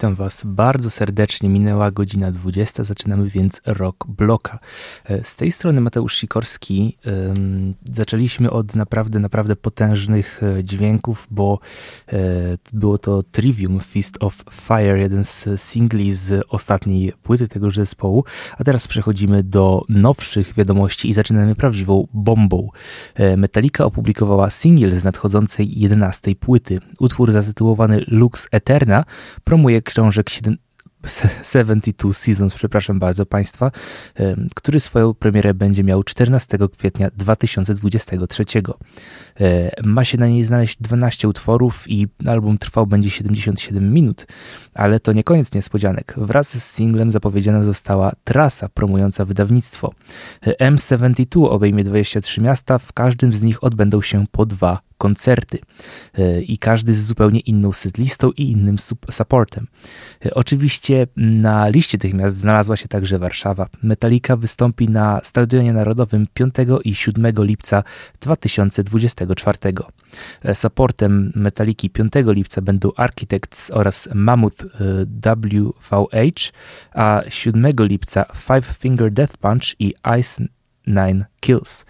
Witam Was bardzo serdecznie. Minęła godzina 20, zaczynamy więc rok bloka. E, z tej strony Mateusz Sikorski. Zaczęliśmy od naprawdę, naprawdę potężnych e, dźwięków, bo e, było to Trivium Fist of Fire, jeden z singli z ostatniej płyty tegoż zespołu. A teraz przechodzimy do nowszych wiadomości i zaczynamy prawdziwą bombą. Metallica opublikowała singiel z nadchodzącej 11 płyty. Utwór zatytułowany Lux Eterna promuje książek 72 Seasons, przepraszam bardzo Państwa, który swoją premierę będzie miał 14 kwietnia 2023. E, ma się na niej znaleźć 12 utworów i album trwał będzie 77 minut, ale to nie koniec niespodzianek. Wraz z singlem zapowiedziana została trasa promująca wydawnictwo. E, M72 obejmie 23 miasta, w każdym z nich odbędą się po dwa koncerty e, i każdy z zupełnie inną setlistą i innym supportem. E, oczywiście na liście tych miast znalazła się także Warszawa. Metallica wystąpi na Stadionie Narodowym 5 i 7 lipca 2024. E, supportem Metalliki 5 lipca będą Architects oraz Mammoth WVH, a 7 lipca Five Finger Death Punch i Ice Nine Kills.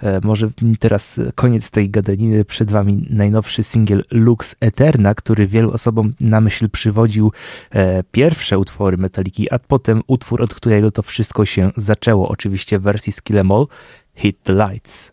E, może teraz koniec tej gadaniny, przed wami najnowszy singiel Lux Eterna, który wielu osobom na myśl przywodził e, pierwsze utwory Metaliki, a potem utwór, od którego to wszystko się zaczęło, oczywiście w wersji Skillemall, Hit the Lights.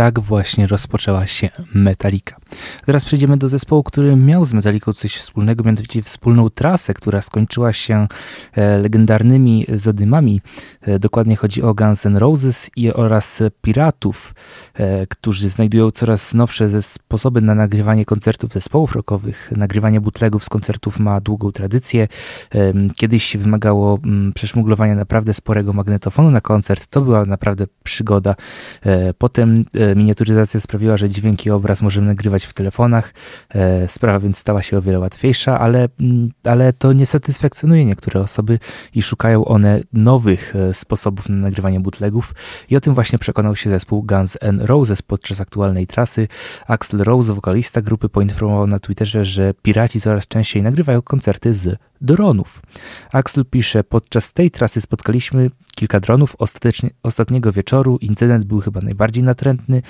Tak właśnie rozpoczęła się Metallica. Teraz przejdziemy do zespołu, który miał z Metallicą coś wspólnego, mianowicie wspólną trasę, która skończyła się e, legendarnymi zadymami. E, dokładnie chodzi o Guns N' Roses i oraz Piratów, e, którzy znajdują coraz nowsze sposoby na nagrywanie koncertów zespołów rockowych. Nagrywanie bootlegów z koncertów ma długą tradycję. Kiedyś wymagało mm, przeszmuglowania naprawdę sporego magnetofonu na koncert. To była naprawdę przygoda. Potem miniaturyzacja sprawiła, że dźwięk i obraz możemy nagrywać w telefonach. E, sprawa więc stała się o wiele łatwiejsza, ale, mm, ale to nie satysfakcjonuje niektóre osoby i szukają one nowych e, sposobów na nagrywanie bootlegów. I o tym właśnie przekonał się zespół Guns N' Roses podczas aktualnej trasy. Axel Rose, wokalista grupy, poinformował na Twitterze, że piraci coraz częściej nagrywają koncerty z dronów. Axel pisze, podczas tej trasy spotkaliśmy kilka dronów. Ostatecznie, ostatniego wieczoru incydent był chyba najbardziej natrętny.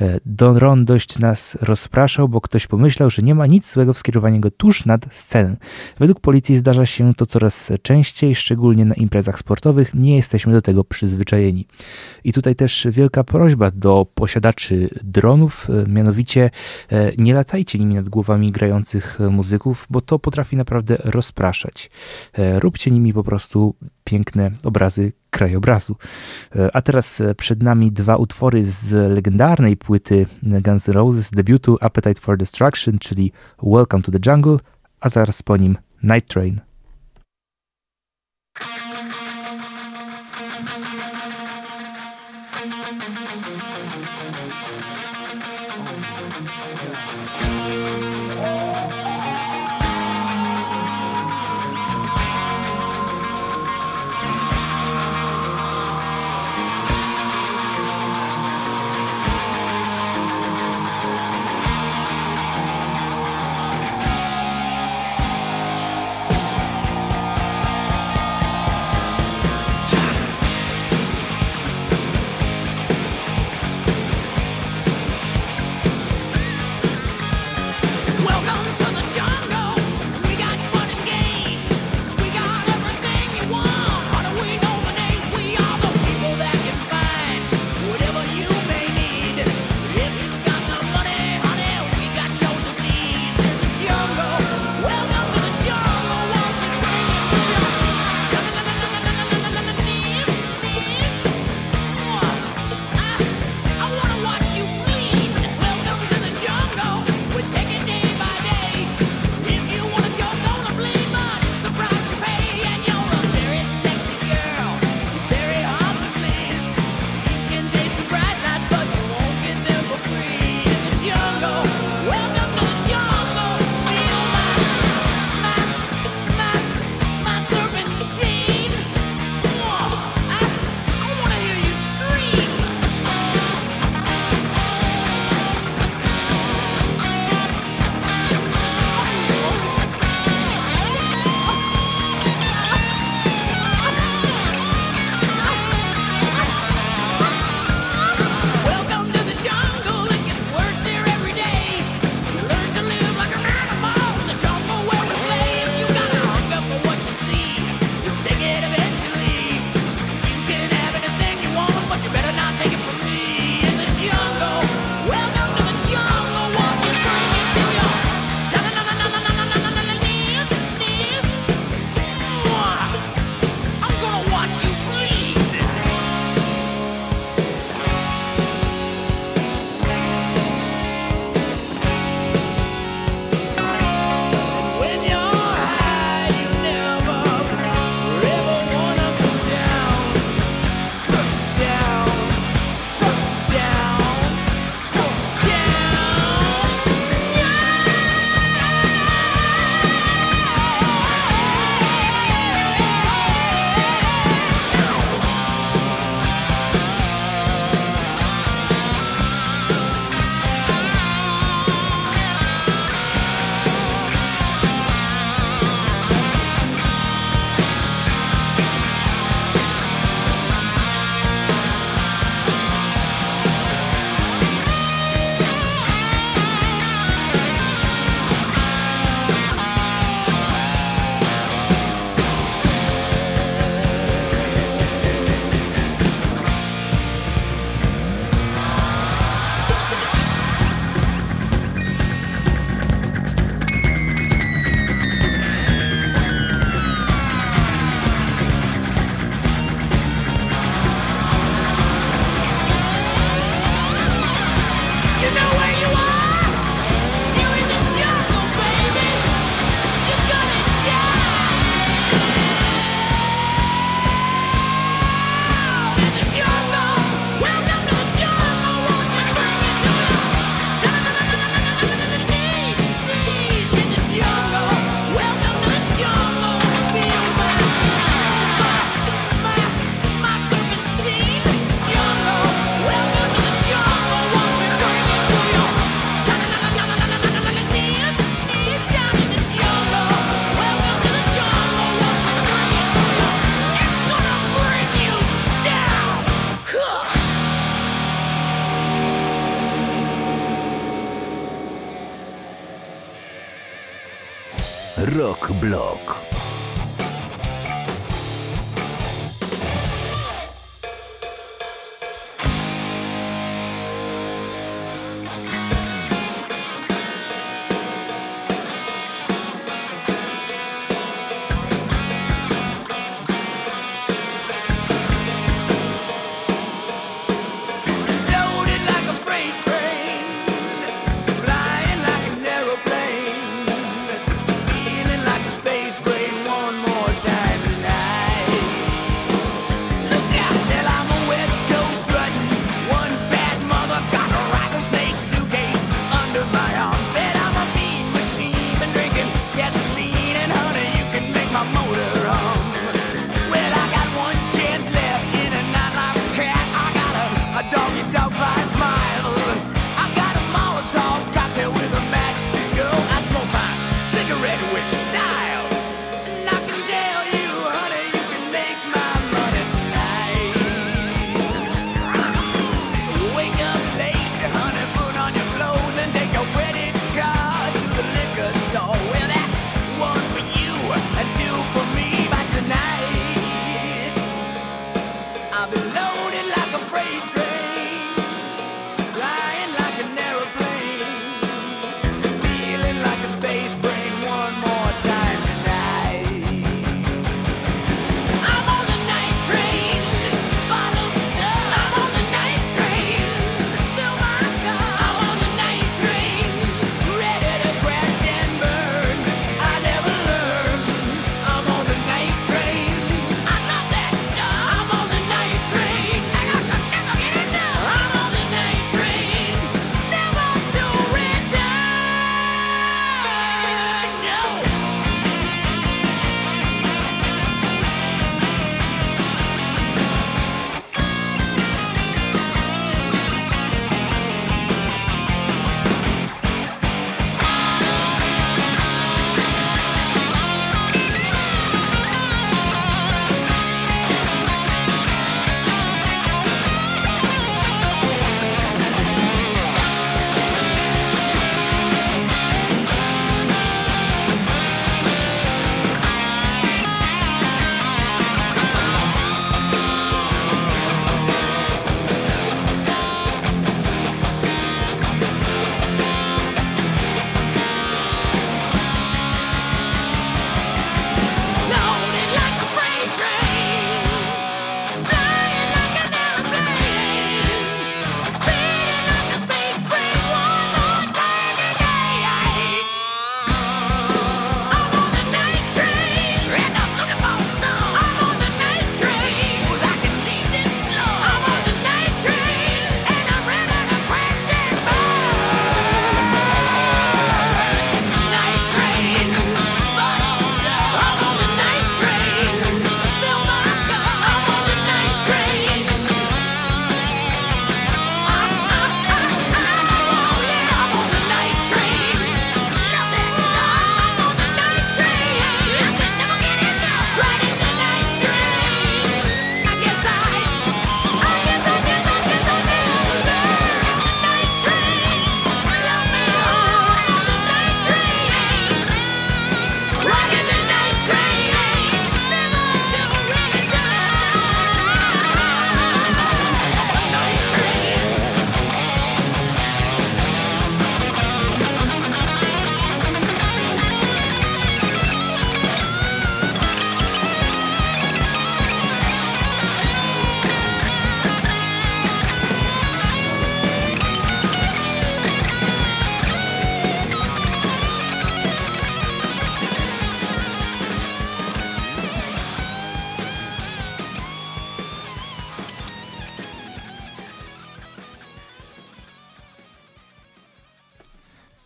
E, dron dość nas rozpraszał, bo ktoś pomyślał, że nie ma nic złego w skierowaniu go tuż nad scenę. Według policji zdarza się to coraz częściej, szczególnie na imprezach sportowych. Nie jesteśmy do tego przyzwyczajeni. I tutaj też wielka prośba do posiadaczy dronów, e, mianowicie e, nie latajcie nimi nad głowami grających muzyków, bo to potrafi naprawdę rozpraszać. Róbcie nimi po prostu piękne obrazy krajobrazu. E, a teraz e, przed nami dwa utwory z legendarnej płyty Guns N' Roses, debiutu Appetite for Destruction, czyli Welcome to the Jungle, a zaraz po nim Night Train.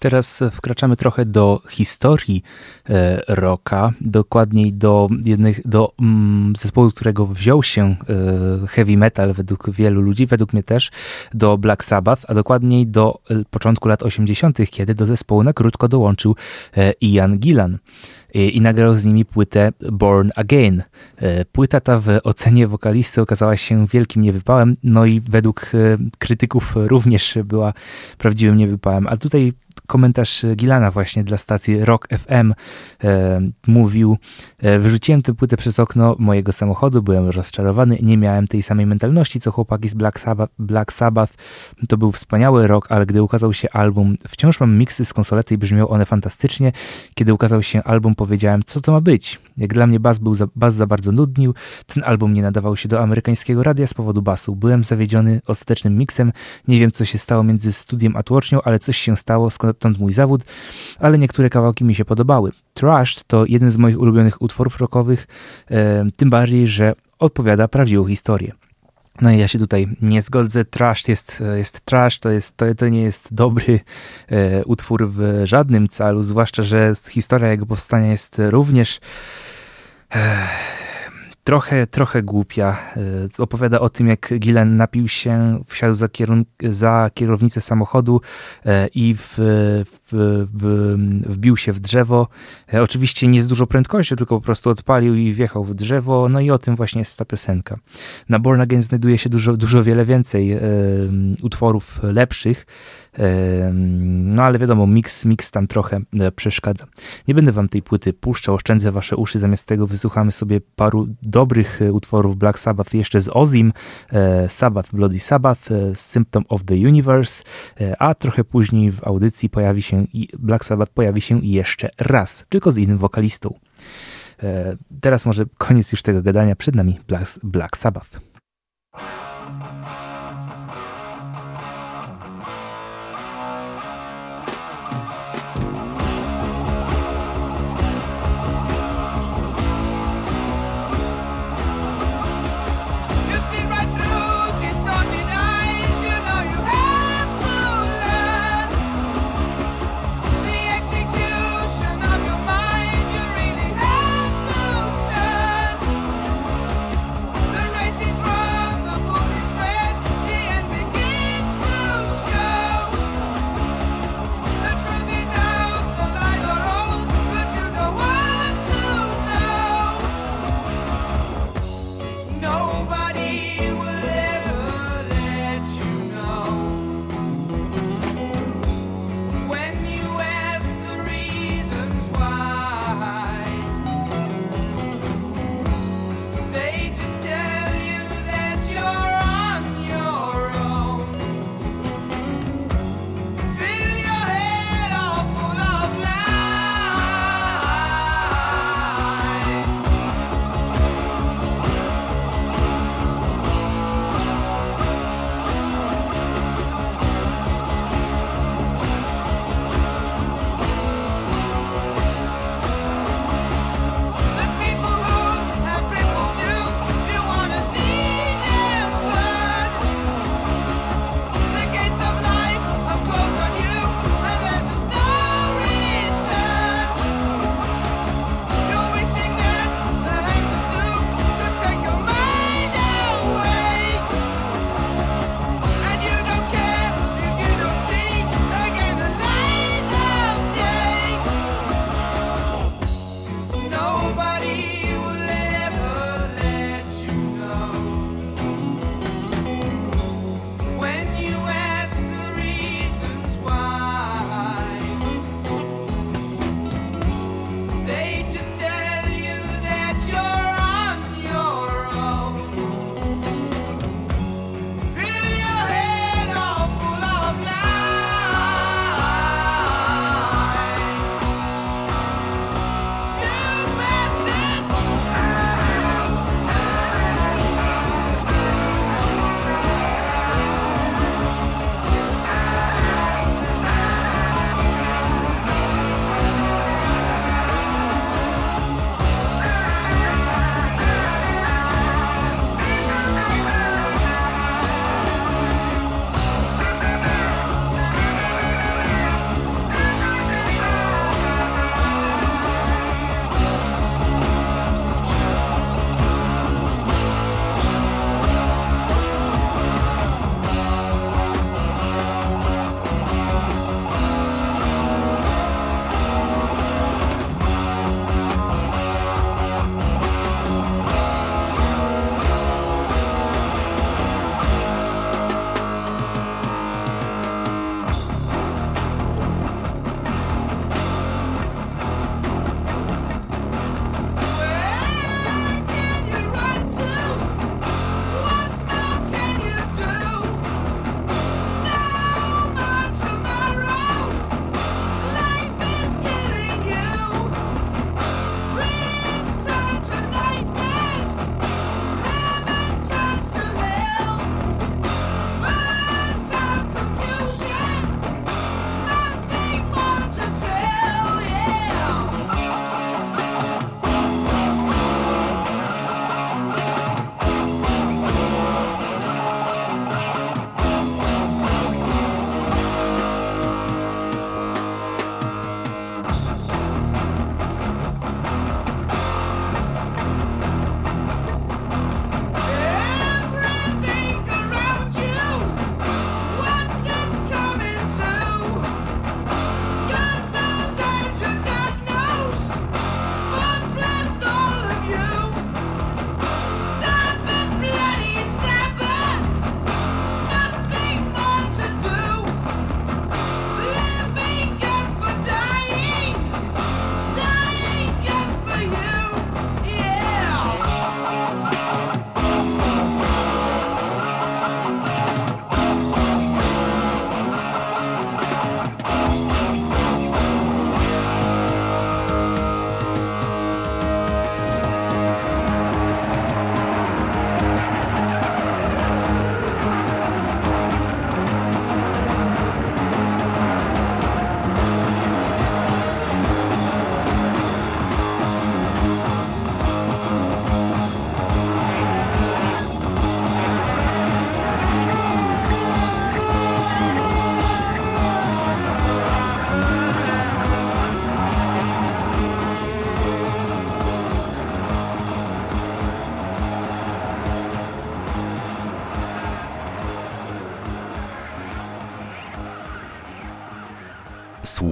Teraz wkraczamy trochę do historii e, rocka, dokładniej do jednych, do mm, zespołu, którego wziął się e, heavy metal według wielu ludzi, według mnie też, do Black Sabbath, a dokładniej do e, początku lat 80., kiedy do zespołu na krótko dołączył Ian Gillan i nagrał z nimi płytę Born Again. Płyta ta w ocenie wokalisty okazała się wielkim niewypałem, no i według krytyków również była prawdziwym niewypałem. A tutaj komentarz Gilana właśnie dla stacji Rock FM. Mówił, wyrzuciłem tę płytę przez okno mojego samochodu, byłem rozczarowany, nie miałem tej samej mentalności co chłopaki z Black Sabbath. Black Sabbath. To był wspaniały rok, ale gdy ukazał się album, wciąż mam miksy z konsolety i brzmią one fantastycznie. Kiedy ukazał się album, powiedziałem, co to ma być. Jak dla mnie bas był za, bas za bardzo nudnił, ten album nie nadawał się do amerykańskiego radia z powodu basu. Byłem zawiedziony ostatecznym miksem, nie wiem co się stało między studiem a tłocznią, ale coś się stało, stąd mój zawód, ale niektóre kawałki mi się podobały. Trashed to jeden z moich ulubionych utworów rockowych, tym bardziej, że odpowiada prawdziwą historię. No i ja się tutaj nie zgodzę. Trash jest, jest trash, to, jest, to, to nie jest dobry e, utwór w żadnym celu, zwłaszcza, że historia jego powstania jest również e, trochę, trochę głupia. E, opowiada o tym, jak Gillen napił się, wsiadł za, kierun- za kierownicę samochodu e, i w, w, w, wbił się w drzewo. E, oczywiście nie z dużą prędkością, tylko po prostu odpalił i wjechał w drzewo. No i o tym właśnie jest ta piosenka. Na Born Again znajduje się dużo, dużo wiele więcej utworów lepszych. No ale wiadomo, mix, mix tam trochę e, przeszkadza. Nie będę wam tej płyty puszczał, oszczędzę wasze uszy, zamiast tego wysłuchamy sobie paru dobrych e, utworów Black Sabbath jeszcze z Ozim, e, Sabbath, Bloody Sabbath, Symptom of the Universe, a trochę później w audycji pojawi się i Black Sabbath pojawi się jeszcze raz, tylko z innym wokalistą. Teraz może koniec już tego gadania, przed nami Black, Black Sabbath.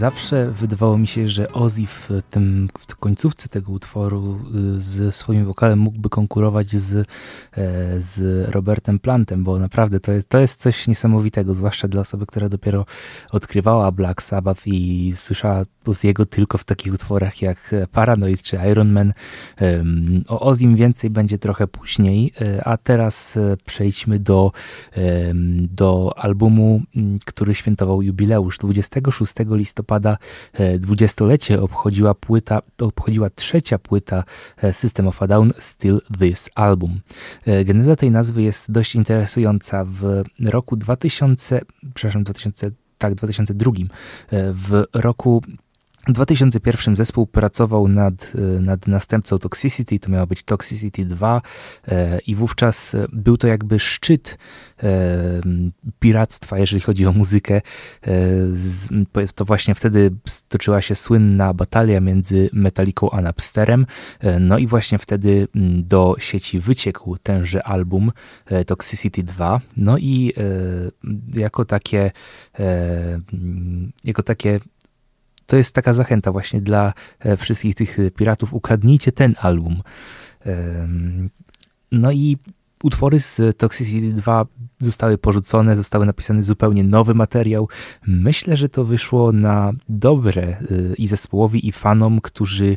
zawsze wydawało mi się, że Ozzy w, tym, w końcówce tego utworu y, z swoim wokalem mógłby konkurować z, e, z Robertem Plantem, bo naprawdę to jest, to jest coś niesamowitego, zwłaszcza dla osoby, która dopiero odkrywała Black Sabbath i słyszała Ozzy'ego tylko w takich utworach jak Paranoid czy Iron Man. O Ozim więcej będzie trochę później, e, a teraz e, przejdźmy do, do albumu, który świętował jubileusz 26 listopada 20-lecie e, obchodziła płyta, obchodziła trzecia płyta e, System of a Down Still This Album. E, geneza tej nazwy jest dość interesująca. W roku 2000, przepraszam, 2000, tak, 2002, w roku w 2001 zespół pracował nad, e, nad następcą Toxicity, to miało być Toxicity 2 e, i wówczas e, był to jakby szczyt piractwa, jeżeli chodzi o muzykę. To właśnie wtedy stoczyła się słynna batalia między Metallicą a Napsterem, no i właśnie wtedy do sieci wyciekł tenże album Toxicity 2, no i jako takie jako takie to jest taka zachęta właśnie dla e, wszystkich tych piratów. Ukradnijcie ten album. No i utwory z Toxicity 2 zostały porzucone, zostały napisany zupełnie nowy materiał. Myślę, że to wyszło na dobre e, i zespołowi, i fanom, którzy,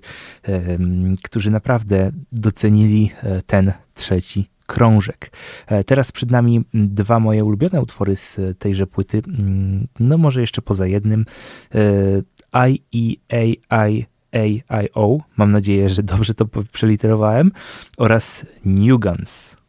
którzy naprawdę docenili e, ten trzeci krążek. Teraz przed nami dwa moje ulubione utwory z tejże płyty. Mm, no może jeszcze poza jednym. IEAIAIO, mam nadzieję, że dobrze to przeliterowałem, oraz Newguns. Rock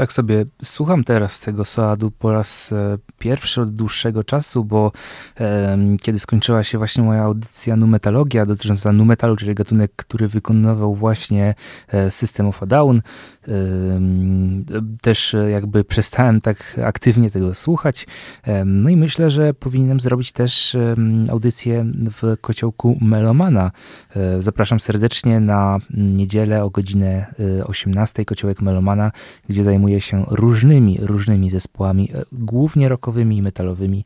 tak sobie słucham teraz tego Soadu po raz e, pierwszy od dłuższego czasu, bo e, kiedy skończyła się właśnie moja audycja Numetalogia dotycząca numetalu, czyli gatunek, który wykonywał właśnie e, System of a Down, e, też jakby przestałem tak aktywnie tego słuchać. E, no i myślę, że powinienem zrobić też audycję w kociołku Melomana. E, zapraszam serdecznie na niedzielę o godzinę 18 kociołek Melomana, gdzie zajmuję zajmuje się różnymi, różnymi zespołami, e, głównie rockowymi i metalowymi,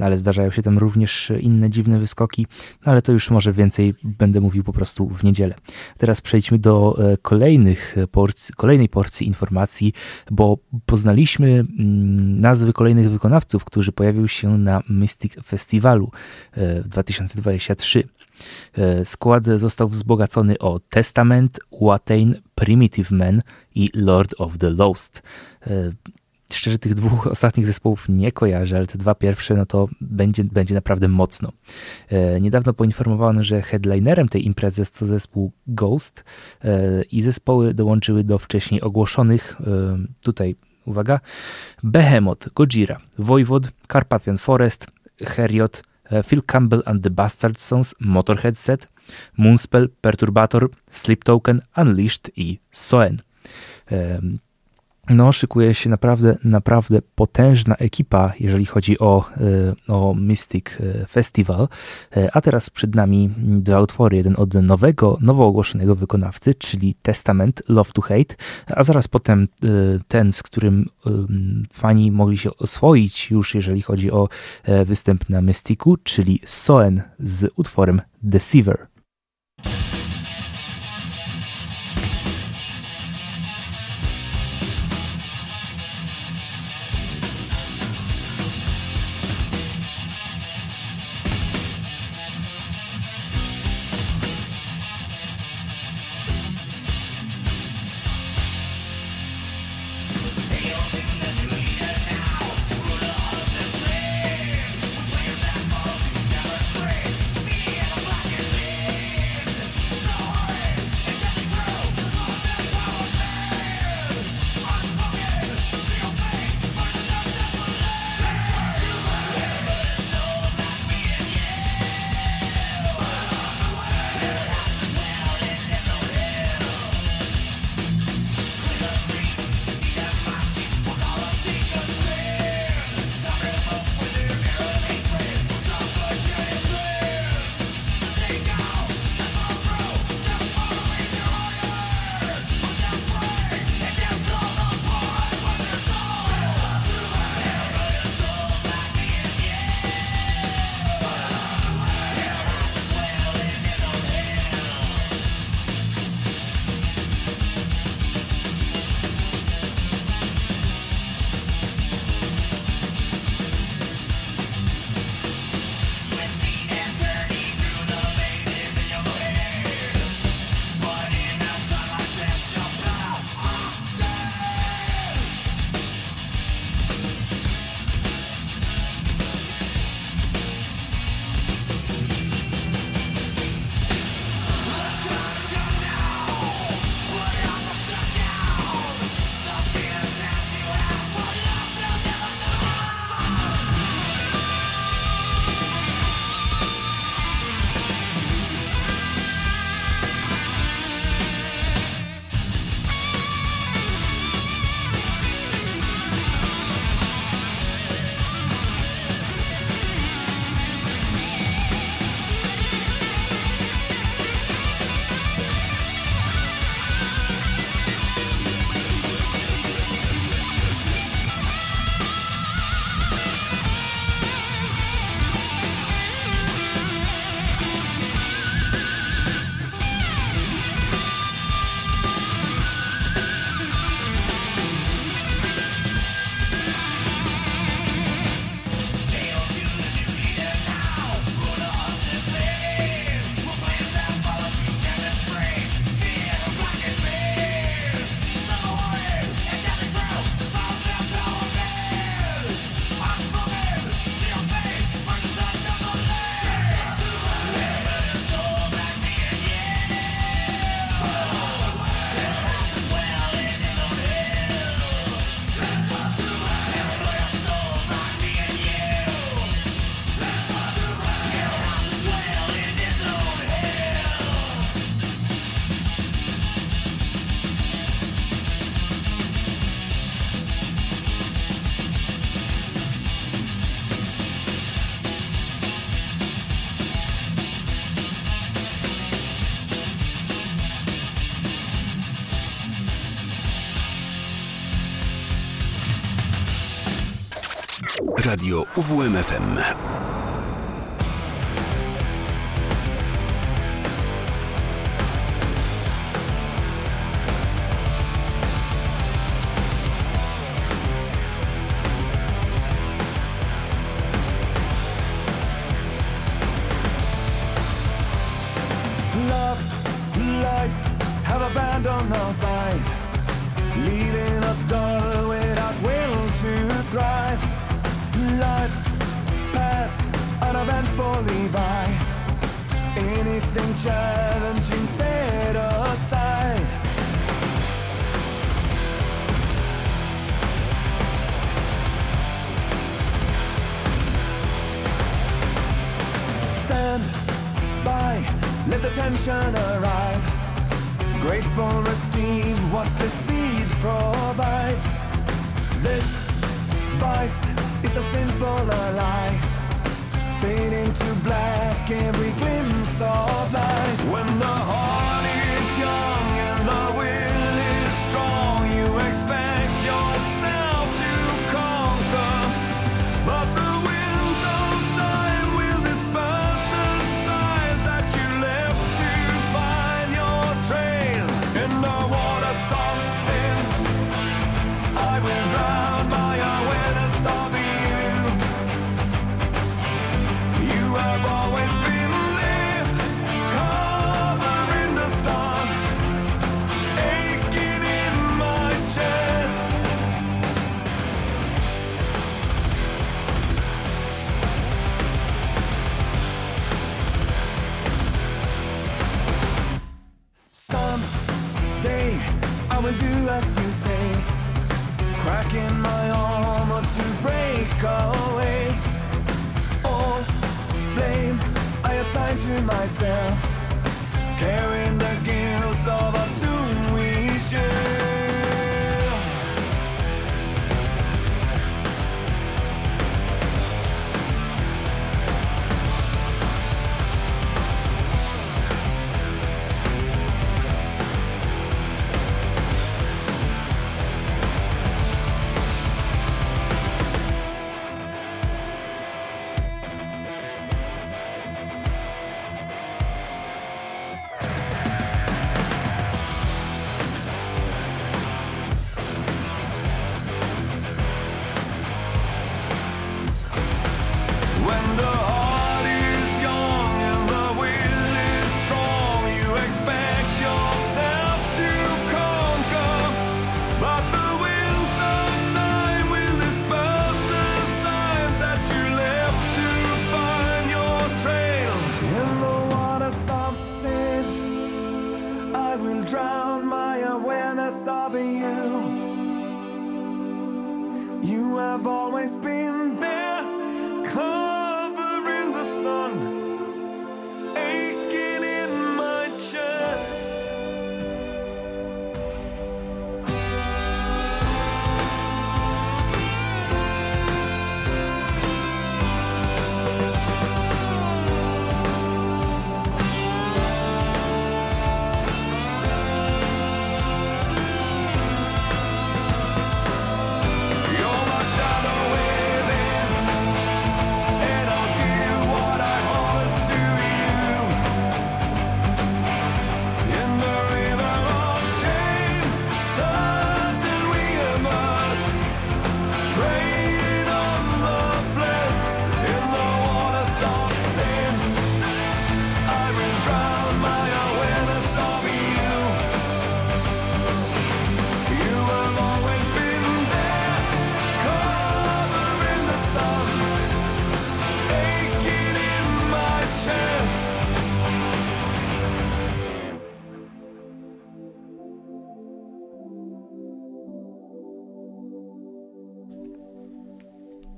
ale zdarzają się tam również inne dziwne wyskoki, no ale to już może więcej będę mówił po prostu w niedzielę. Teraz przejdźmy do e, kolejnych porcji, kolejnej porcji informacji, bo poznaliśmy mm, nazwy kolejnych wykonawców, którzy pojawił się na Mystic Festiwalu e, w 2023. E, skład został wzbogacony o Testament, Watain, Primitive Man i Lord of the Lost. E, szczerze tych dwóch ostatnich zespołów nie kojarzę, ale te dwa pierwsze no to będzie, będzie naprawdę mocno. E, niedawno poinformowano, że headlinerem tej imprezy jest to zespół Ghost i zespoły dołączyły do wcześniej ogłoszonych tutaj uwaga, Behemoth, Gojira, Voivod, Carpathian Forest, Heriot, Phil Campbell and the Bastard Sons, Motorhead Set, Moonspell, Perturbator, Sleep Token, Unleashed i Soen no, szykuje się naprawdę, naprawdę potężna ekipa, jeżeli chodzi o, e, o Mystic e, Festival. E, a teraz przed nami dwa utwory. Jeden od nowego, nowo ogłoszonego wykonawcy, czyli Testament Love to Hate, a zaraz potem ten, z którym fani mogli się oswoić już, jeżeli chodzi o występ na Mystiku, czyli Soen z utworem Deceiver. Radio UWMFM. will do as you say. Cracking my armor to break away. All blame I assign to myself. Carrying the guilt of a doom we share.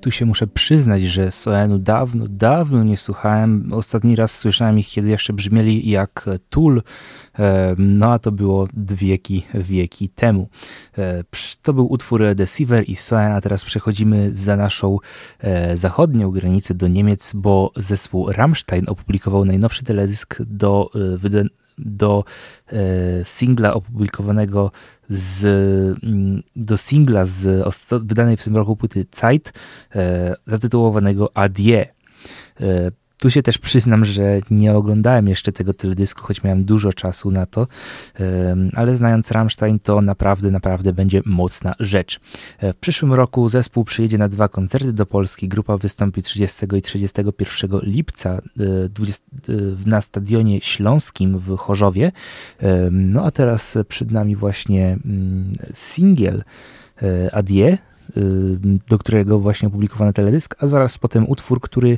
Tu się muszę przyznać, że Soenu dawno, dawno nie słuchałem. Ostatni raz słyszałem ich, kiedy jeszcze brzmieli jak Tool, e, no a to było wieki, wieki temu. E, to był utwór Deceiver i Soen, a teraz przechodzimy za naszą e, zachodnią granicę do Niemiec, bo zespół Rammstein opublikował najnowszy teledysk do do singla opublikowanego z, mm, do singla z wydanej w tym roku płyty Zeit zatytułowanego Adie. Tu się też przyznam, że nie oglądałem jeszcze tego teledysku, choć miałem dużo czasu na to, ale znając Rammstein, to naprawdę, naprawdę będzie mocna rzecz. E, w przyszłym roku zespół przyjedzie na dwa koncerty do Polski. Grupa wystąpi 30 i 31 lipca 20, e, e, na Stadionie Śląskim w Chorzowie. No a teraz przed nami właśnie mm, singiel Adie, do którego właśnie opublikowano teledysk, a zaraz potem utwór, który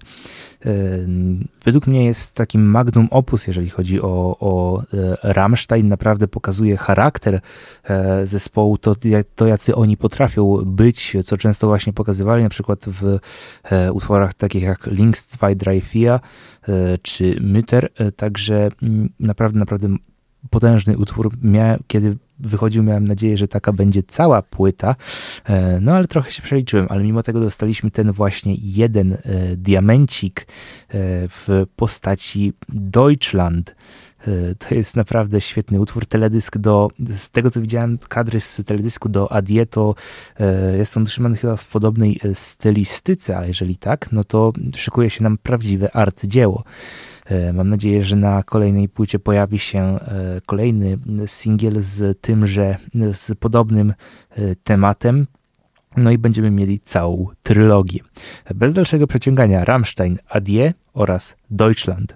według mnie jest takim magnum opus, jeżeli chodzi o, o e, Rammstein. Naprawdę pokazuje charakter e, zespołu, to, to jacy oni potrafią być, co często właśnie pokazywali na przykład w e, utworach takich jak Links 2, Drei Vier czy Mütter. Także mm, naprawdę, naprawdę potężny utwór. Kiedy wychodził, miałem nadzieję, że taka będzie cała płyta, e, no ale trochę się przeliczyłem, ale mimo tego dostaliśmy ten właśnie jeden e, diamencik e, w postaci Deutschland. To jest naprawdę świetny utwór. Teledysk do, z tego co widziałem, kadry z teledysku do Adie, to jest on trzymany chyba w podobnej stylistyce, a jeżeli tak, no to szykuje się nam prawdziwe arcydzieło. E, mam nadzieję, że na kolejnej płycie pojawi się e, kolejny singiel z tymże, z podobnym e, tematem. No i będziemy mieli całą trylogię. Bez dalszego przeciągania Rammstein, Adie oraz Deutschland.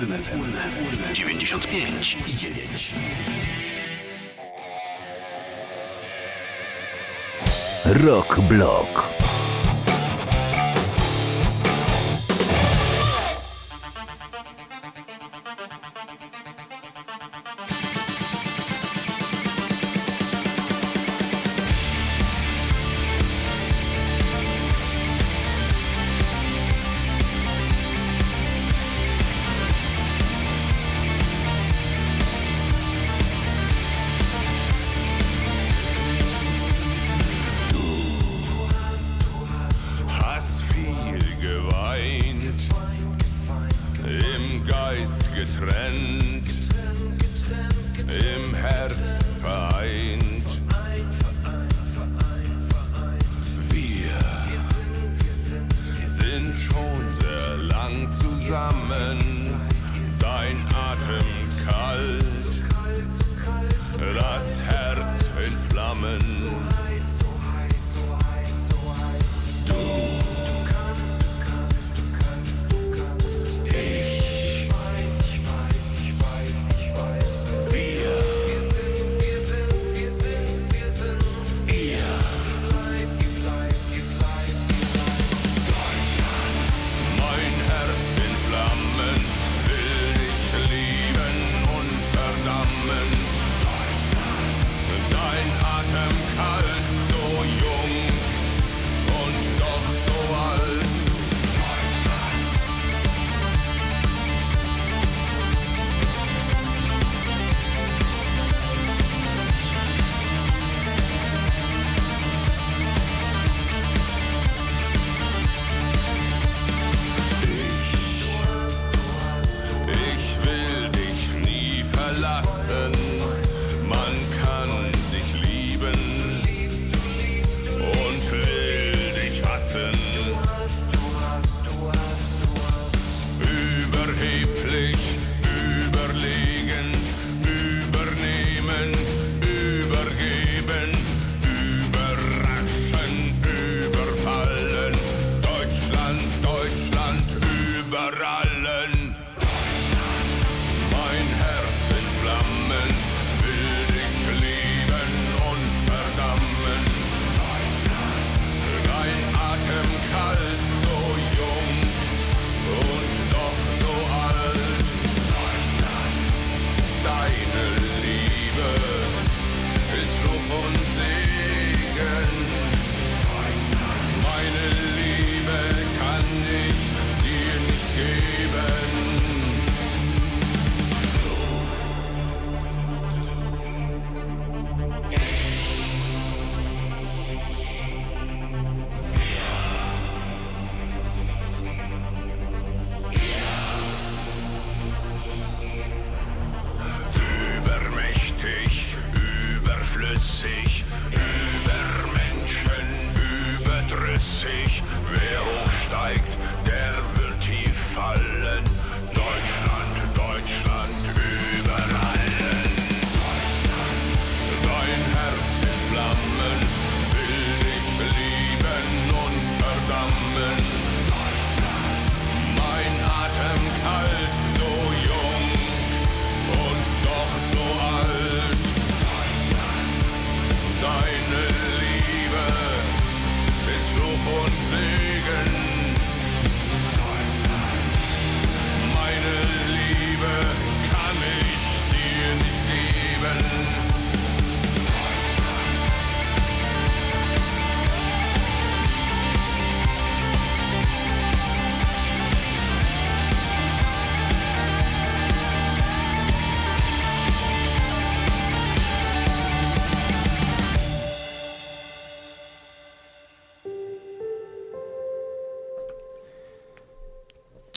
UWMFM 95 i 9. Rock Block.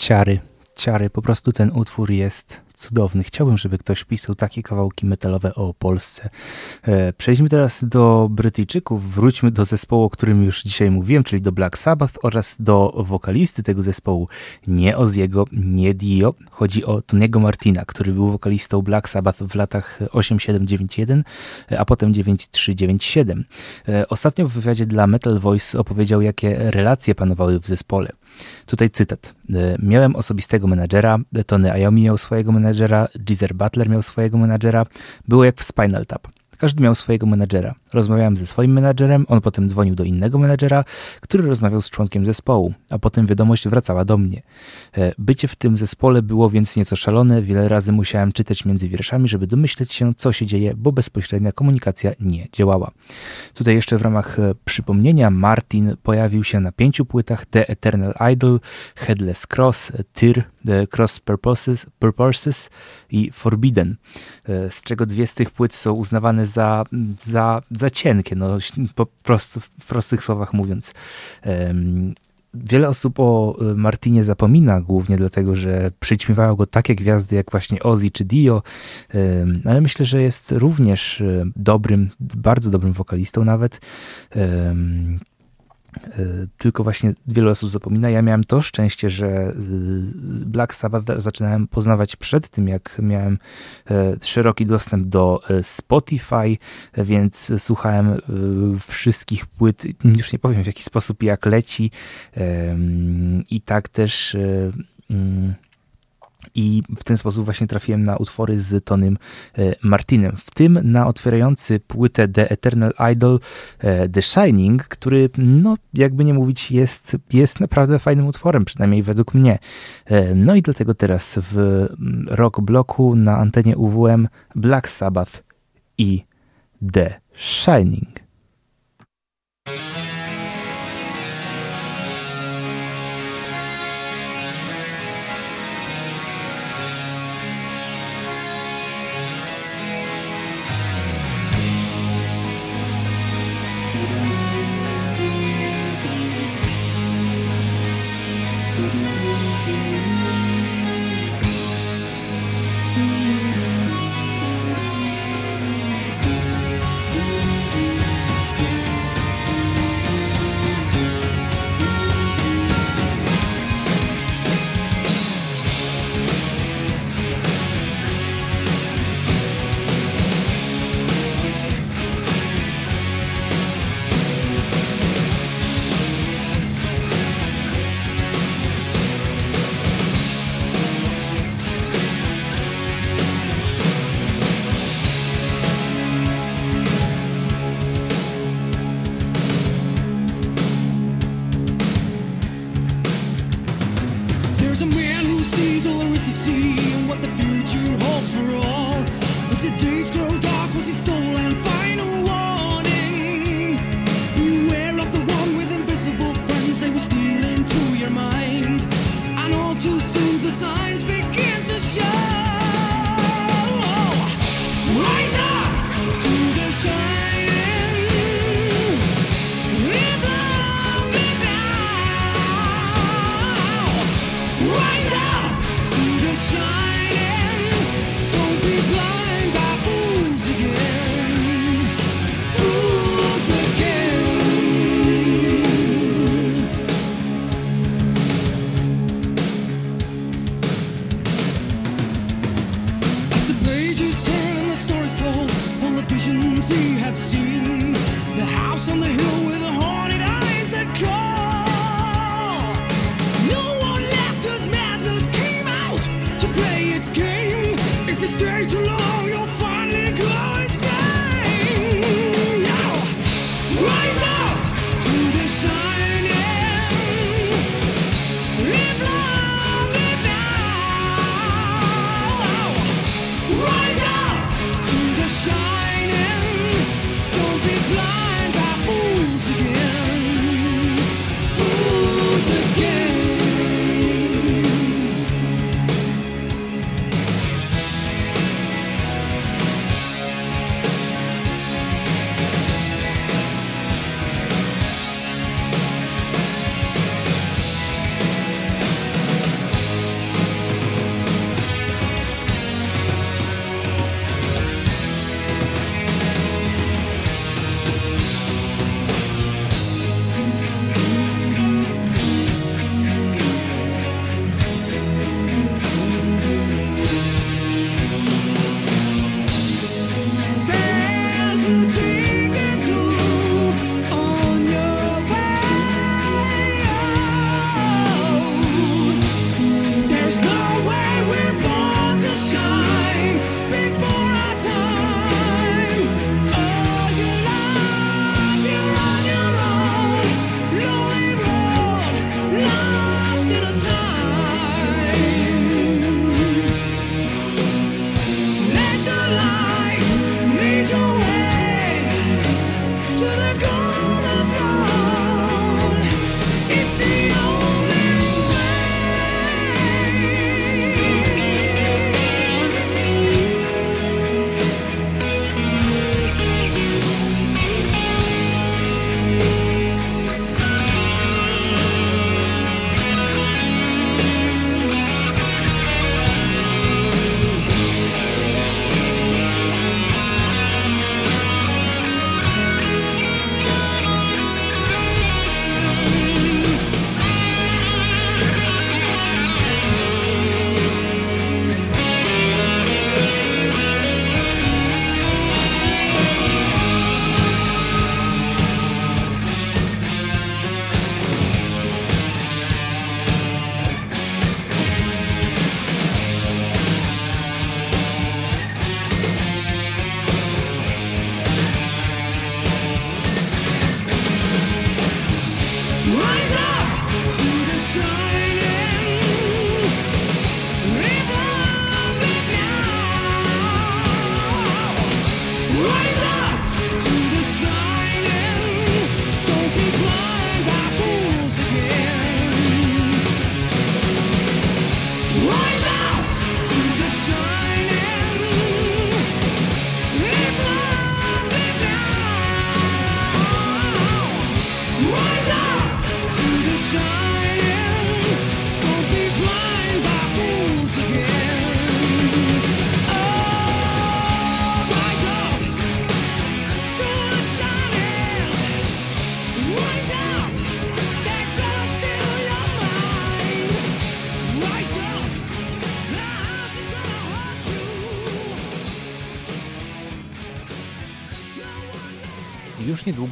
Ciary, ciary. Po prostu ten utwór jest cudowny. Chciałbym, żeby ktoś pisał takie kawałki metalowe o Polsce. E, przejdźmy teraz do Brytyjczyków. Wróćmy do zespołu, o którym już dzisiaj mówiłem, czyli do Black Sabbath oraz do wokalisty tego zespołu. Nie Oziego, nie Dio. Chodzi o Tony'ego Martina, który był wokalistą Black Sabbath w latach 8791, a potem 9397. E, ostatnio w wywiadzie dla Metal Voice opowiedział, jakie relacje panowały w zespole. Tutaj cytat. E, miałem osobistego menadżera, Tony Iommi miał swojego menadżera, Geezer Butler miał swojego menadżera. Było jak w Spinal Tap. Każdy miał swojego menadżera. Rozmawiałem ze swoim menadżerem, on potem dzwonił do innego menadżera, który rozmawiał z członkiem zespołu, a potem wiadomość wracała do mnie. E, bycie w tym zespole było więc nieco szalone, wiele razy musiałem czytać między wierszami, żeby domyśleć się, co się dzieje, bo bezpośrednia komunikacja nie działała. Tutaj jeszcze w ramach e, przypomnienia Martin pojawił się na pięciu płytach The Eternal Idol, Headless Cross, Tyr, The Cross Purposes, Purposes i Forbidden, e, z czego dwie z tych płyt są uznawane za, za, za cienkie, no, po prostu, w prostych słowach mówiąc. Wiele osób o e, Martinie zapomina, głównie dlatego, że przyćmiewają go takie gwiazdy jak właśnie Ozzy czy Dio, ale myślę, że jest również e, dobrym, bardzo dobrym wokalistą nawet. Y, tylko właśnie wielu osób zapomina. Ja miałem to szczęście, że y, Black Sabbath zaczynałem poznawać przed tym, jak miałem e, szeroki dostęp do e, Spotify, więc słuchałem e, wszystkich płyt, już nie powiem w jaki sposób, jak leci i tak też mm, i w ten sposób właśnie trafiłem na utwory z Tonym e, Martinem. W tym na otwierający płytę The Eternal Idol e, The Shining, który, no jakby nie mówić, jest, jest naprawdę fajnym utworem, przynajmniej według mnie. E, no i dlatego teraz w mm, rock bloku na antenie UWM Black Sabbath i The Shining.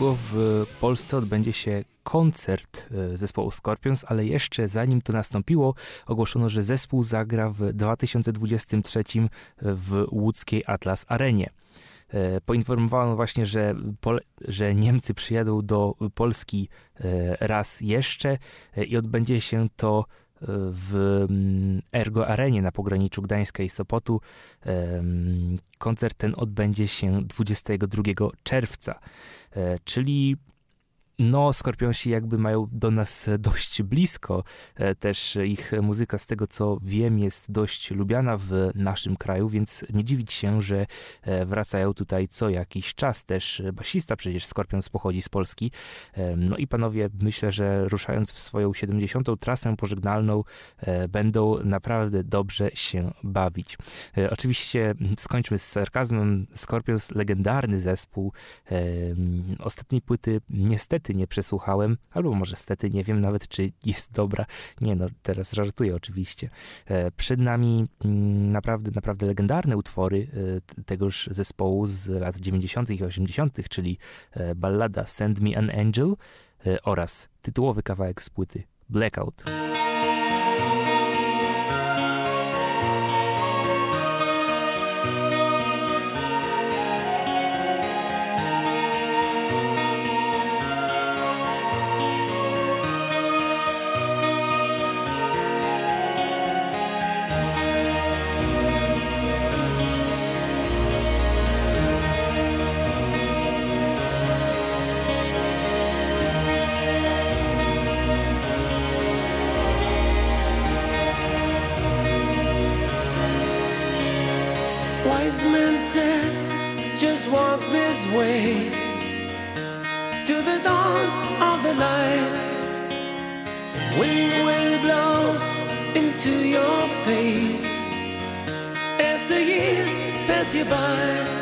Niedługo w Polsce odbędzie się koncert e, zespołu Scorpions, ale jeszcze zanim to nastąpiło, ogłoszono, że zespół zagra w 2023 w łódzkiej Atlas Arenie. E, poinformowano właśnie, że, Pol że Niemcy przyjadą do Polski e, raz jeszcze i odbędzie się to w mm, Ergo Arenie na pograniczu Gdańska i Sopotu. Koncert ten odbędzie się 22 czerwca, e, czyli no, Skorpionsi jakby mają do nas dość blisko. E, też ich muzyka, z tego co wiem, jest dość lubiana w naszym kraju, więc nie dziwić się, że e, wracają tutaj co jakiś czas. Też basista przecież Skorpions pochodzi z Polski. E, no i panowie, myślę, że ruszając w swoją 70. trasę pożegnalną, będą naprawdę dobrze się bawić. Oczywiście skończmy z sarkazmem. Skorpions, legendarny zespół. Ostatniej płyty niestety nie przesłuchałem, albo może stety nie wiem nawet, czy jest dobra. Nie no, teraz żartuję oczywiście. E, przed nami mm, naprawdę, naprawdę legendarne utwory e, tegoż zespołu z lat 90. i 80., czyli e, ballada Send Me an Angel oraz tytułowy kawałek z płyty Blackout. goodbye.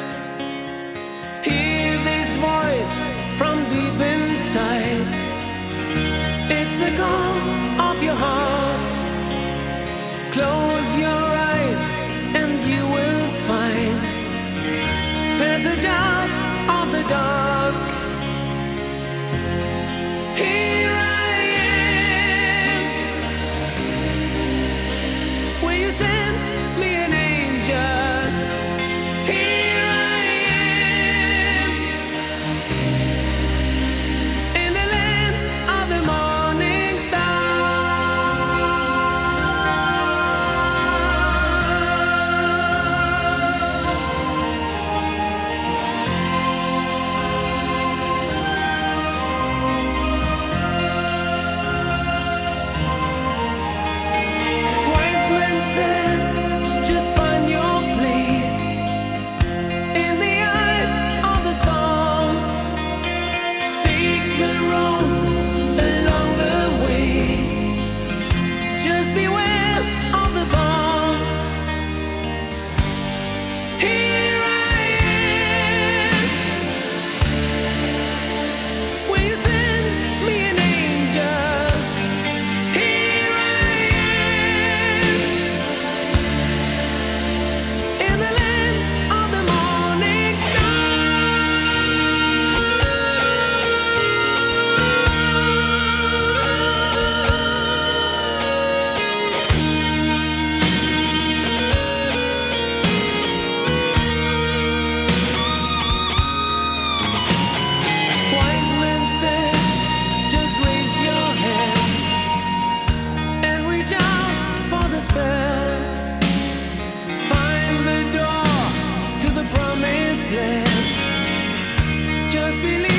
Just believe.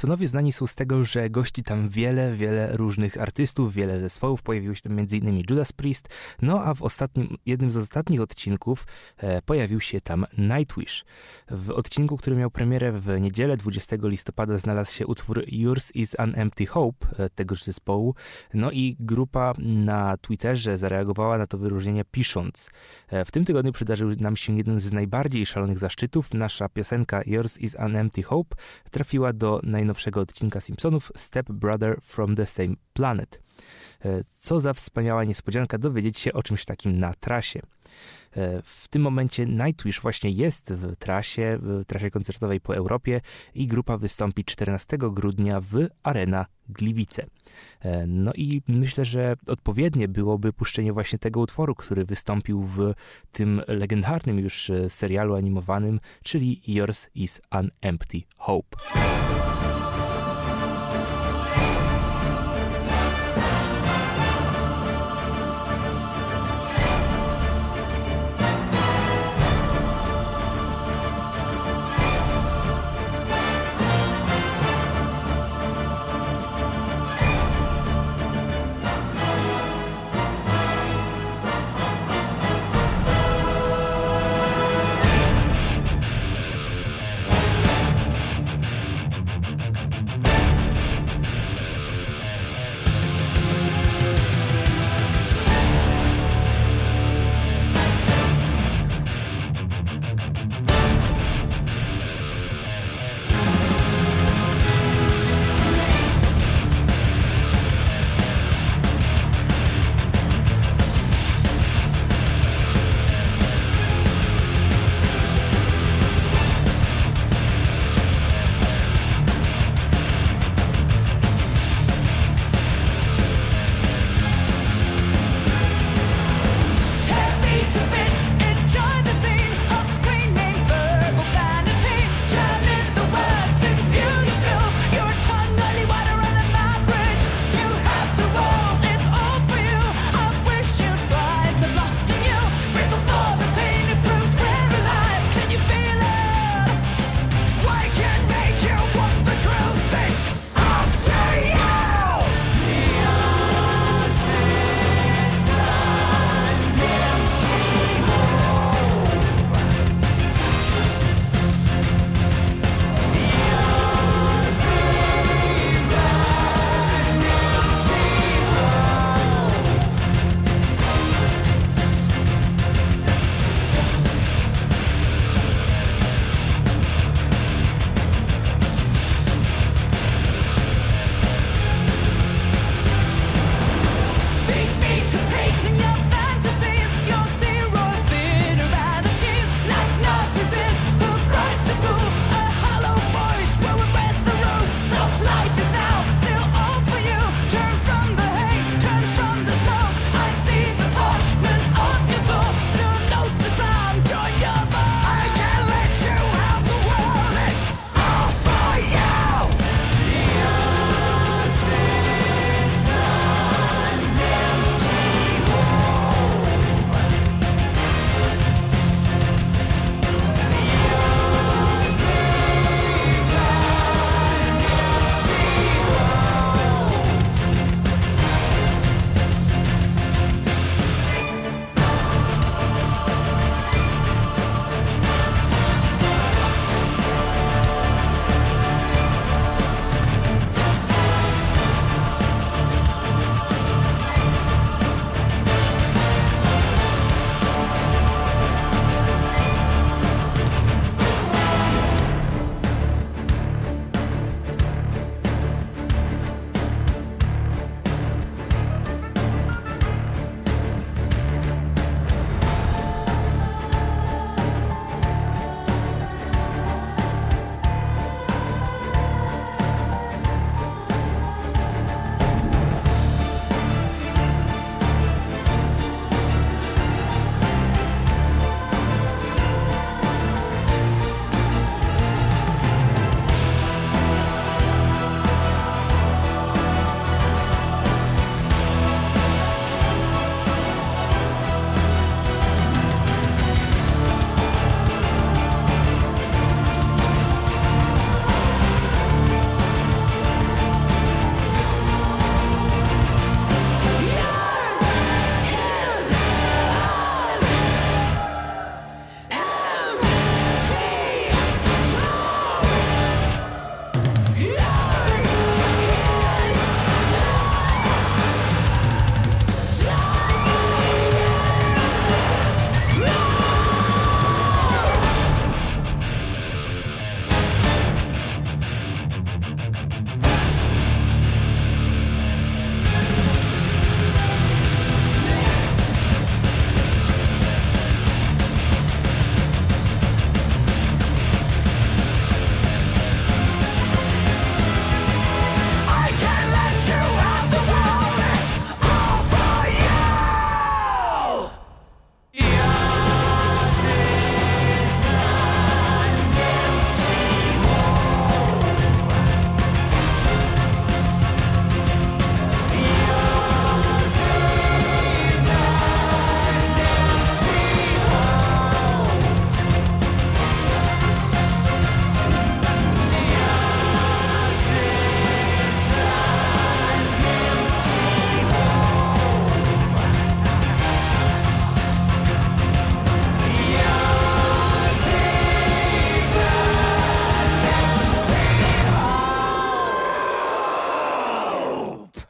Simpsonowie znani są z tego, że gości tam wiele, wiele różnych artystów, wiele zespołów. Pojawił się tam m.in. Judas Priest, no a w ostatnim, jednym z ostatnich odcinków e, pojawił się tam Nightwish. W odcinku, który miał premierę w niedzielę 20 listopada znalazł się utwór Yours is an Empty Hope e, tegoż zespołu. No i grupa na Twitterze zareagowała na to wyróżnienie pisząc. E, w tym tygodniu przydarzył nam się jeden z najbardziej szalonych zaszczytów. Nasza piosenka Yours is an Empty Hope trafiła do najnowszego odcinka Simpsonów Step Brother from the Same Planet. E, co za wspaniała niespodzianka dowiedzieć się o czymś takim na trasie. E, w tym momencie Nightwish właśnie jest w trasie, w trasie koncertowej po Europie i grupa wystąpi 14 grudnia w Arena Gliwice. E, no i myślę, że odpowiednie byłoby puszczenie właśnie tego utworu, który wystąpił w tym legendarnym już serialu animowanym, czyli Yours is an Empty Hope.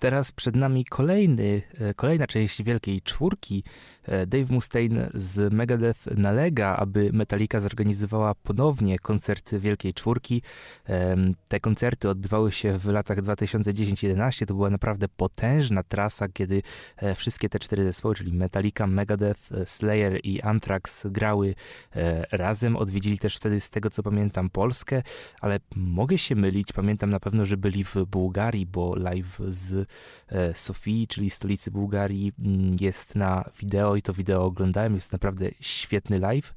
Teraz przed nami kolejny, e, kolejna część Wielkiej Czwórki. E, Dave Mustaine z Megadeth nalega, aby Metallica zorganizowała ponownie koncerty Wielkiej Czwórki. Te koncerty odbywały się w latach 2010-11. To była naprawdę potężna trasa, kiedy e, wszystkie te cztery zespoły, czyli Metallica, Megadeth, Slayer i Anthrax grały razem. Odwiedzili też wtedy, z tego co pamiętam, Polskę, ale mogę się mylić. Pamiętam na pewno, że byli w Bułgarii, bo live z E, Sofii, czyli stolicy Bułgarii, mm, jest na wideo i to wideo oglądałem, jest naprawdę świetny live.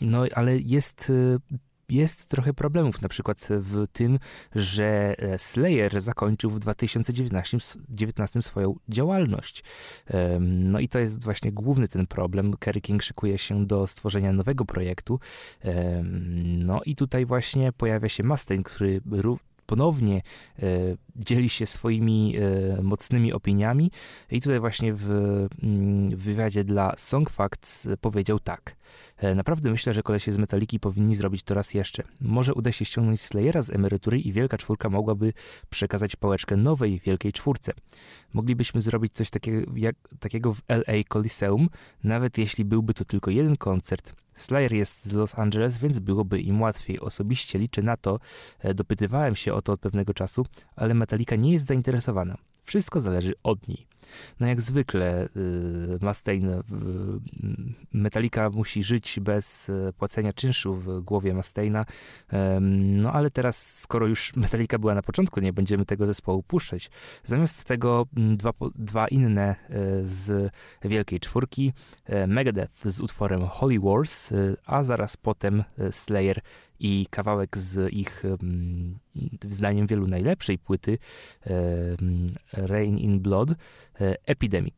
No ale jest e, jest trochę problemów, na przykład w tym, że e, Slayer zakończył w 2019 swoją działalność. No i to jest właśnie główny ten problem. Kerry King szykuje się do stworzenia nowego projektu. No i tutaj właśnie pojawia się Mustaine, który ponownie e, dzieli się swoimi e, mocnymi opiniami i tutaj właśnie w, mm, w wywiadzie dla Song Facts powiedział tak. E, naprawdę myślę, że kolesie z Metaliki powinni zrobić to raz jeszcze. Może uda się ściągnąć Slayera z emerytury i Wielka Czwórka mogłaby przekazać pałeczkę nowej Wielkiej Czwórce. Moglibyśmy zrobić coś jak, takiego w LA Coliseum, nawet jeśli byłby to tylko jeden koncert. Slayer jest z Los Angeles, więc byłoby im łatwiej. Osobiście liczę na to, e, dopytywałem się o to od pewnego czasu, ale Metallica nie jest zainteresowana. Wszystko zależy od niej. No jak zwykle y, Mustaine, y, Metallica musi żyć bez y, płacenia czynszu w głowie Mustaina, no ale teraz, skoro już Metallica była na początku, nie będziemy tego zespołu puszczać. Zamiast tego mm, dwa, dwa inne z Wielkiej Czwórki, Megadeth z utworem Holy Wars, a zaraz potem Slayer i kawałek z ich zdaniem wielu najlepszej płyty Rain in Blood Epidemic.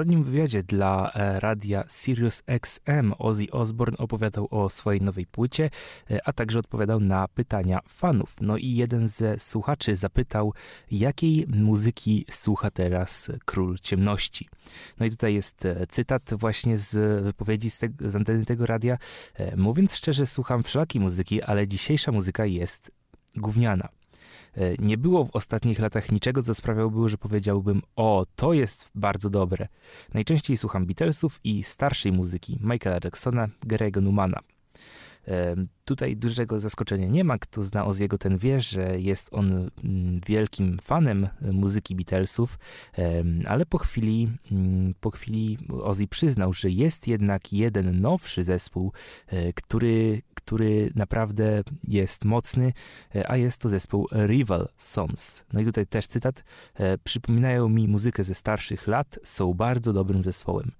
Ostatnim wywiadzie dla e, radia Sirius XM Ozzy Osbourne opowiadał o swojej nowej płycie, e, a także odpowiadał na pytania fanów. No i jeden ze słuchaczy zapytał, jakiej muzyki słucha teraz Król Ciemności. No i tutaj jest e, cytat właśnie z wypowiedzi z, te, z anteny tego radia. Mówiąc szczerze, słucham wszelakiej muzyki, ale dzisiejsza muzyka jest gówniana. E, Nie było w ostatnich latach niczego, co sprawiałoby, że powiedziałbym, o, to jest bardzo dobre. Najczęściej słucham Beatlesów i starszej muzyki, Michaela Jacksona, Gary'ego Numana. E, Tutaj dużego zaskoczenia nie ma. Kto zna Ozziego, ten wie, że jest on mm, wielkim fanem e, muzyki Beatlesów, ale po chwili, mm, po chwili Ozzy przyznał, że jest jednak jeden nowszy zespół, który, który naprawdę jest mocny, e, a jest to zespół Rival Sons. No i tutaj też cytat. e, Przypominają mi muzykę ze starszych lat, są bardzo dobrym zespołem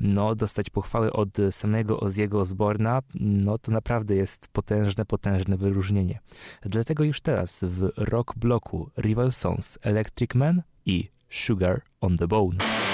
no, dostać pochwały od samego Oziego Osborna, no to naprawdę jest potężne, potężne wyróżnienie. Dlatego już teraz w rock bloku Rival Sons Electric Man i Sugar on the Bone.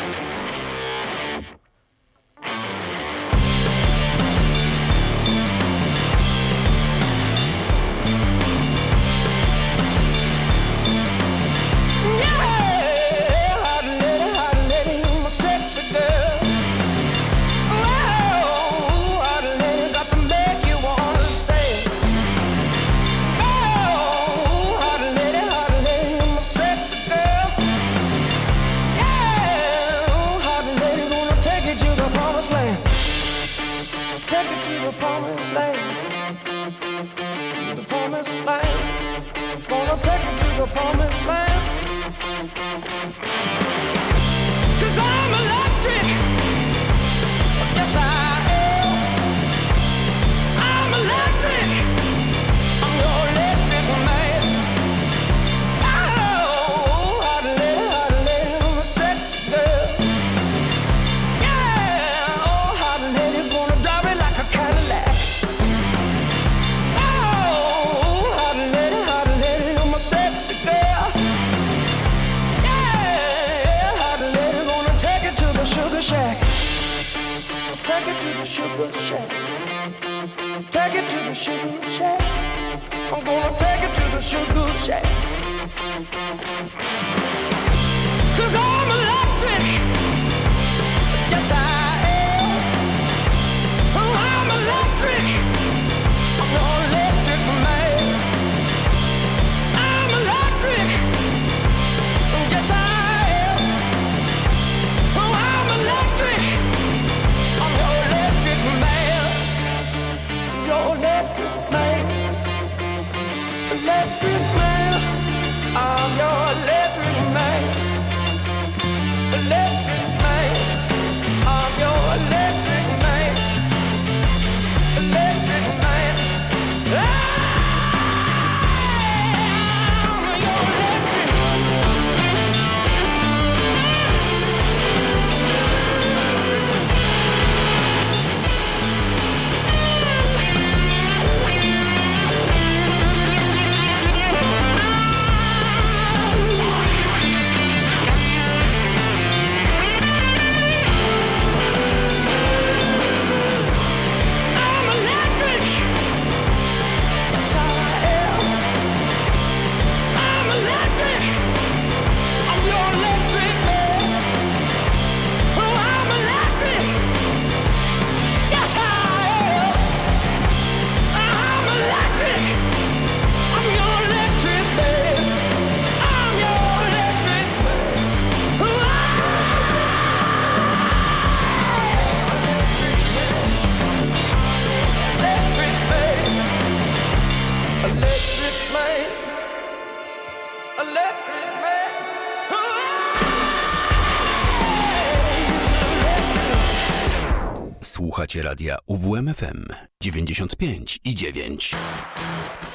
UWMFM 95 i 9.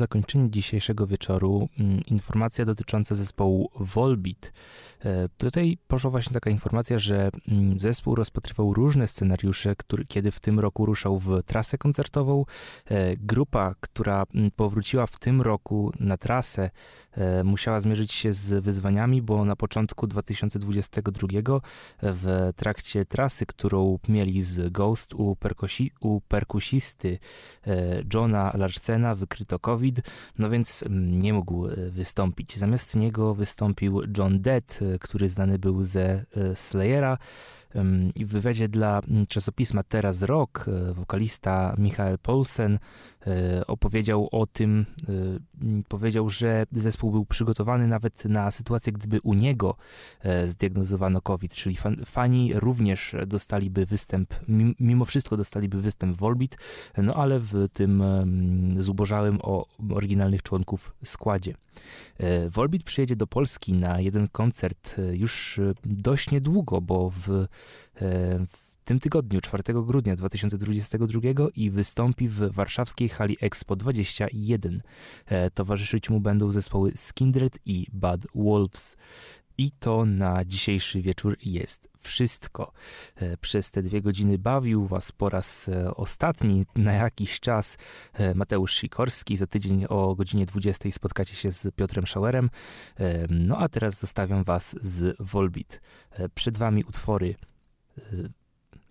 zakończenie dzisiejszego wieczoru mm, informacja dotycząca zespołu Volbeat. E, tutaj poszła właśnie taka informacja, że mm, zespół rozpatrywał różne scenariusze, który, kiedy w tym roku ruszał w trasę koncertową. E, grupa, która mm, powróciła w tym roku na trasę, musiała zmierzyć się z wyzwaniami, bo na początku 2022 w trakcie trasy, którą mieli z Ghost u, perkusi, u perkusisty Johna Larsena wykryto COVID, no więc nie mógł wystąpić. Zamiast niego wystąpił John Dead, który znany był ze e, Slayera. I w wywiadzie dla czasopisma Teraz Rock e, wokalista Michael Paulsen e, opowiedział o tym, powiedział, że zespół był przygotowany nawet na sytuację, gdyby u niego zdiagnozowano COVID, czyli fani również dostaliby występ, mimo wszystko dostaliby występ w Volbeat, no ale w tym zubożałym o oryginalnych członków składzie. E, Volbeat przyjedzie do Polski na jeden koncert e, już e, dość niedługo, bo w, w tym tygodniu, 4 grudnia 2022 i wystąpi w warszawskiej hali Expo 21. Towarzyszyć mu będą zespoły Skindred i Bad Wolves. I to na dzisiejszy wieczór jest wszystko. E, przez te dwie godziny bawił Was po raz e, ostatni na jakiś czas e, Mateusz Sikorski. Za tydzień o godzinie 20 spotkacie się z Piotrem Schauerem. No a teraz zostawiam Was z Volbit. Przed Wami utwory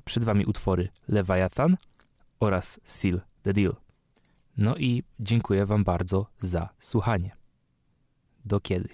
przed Wami utwory Leviathan oraz Seal the Deal. No i dziękuję Wam bardzo za słuchanie. Do kiedyś.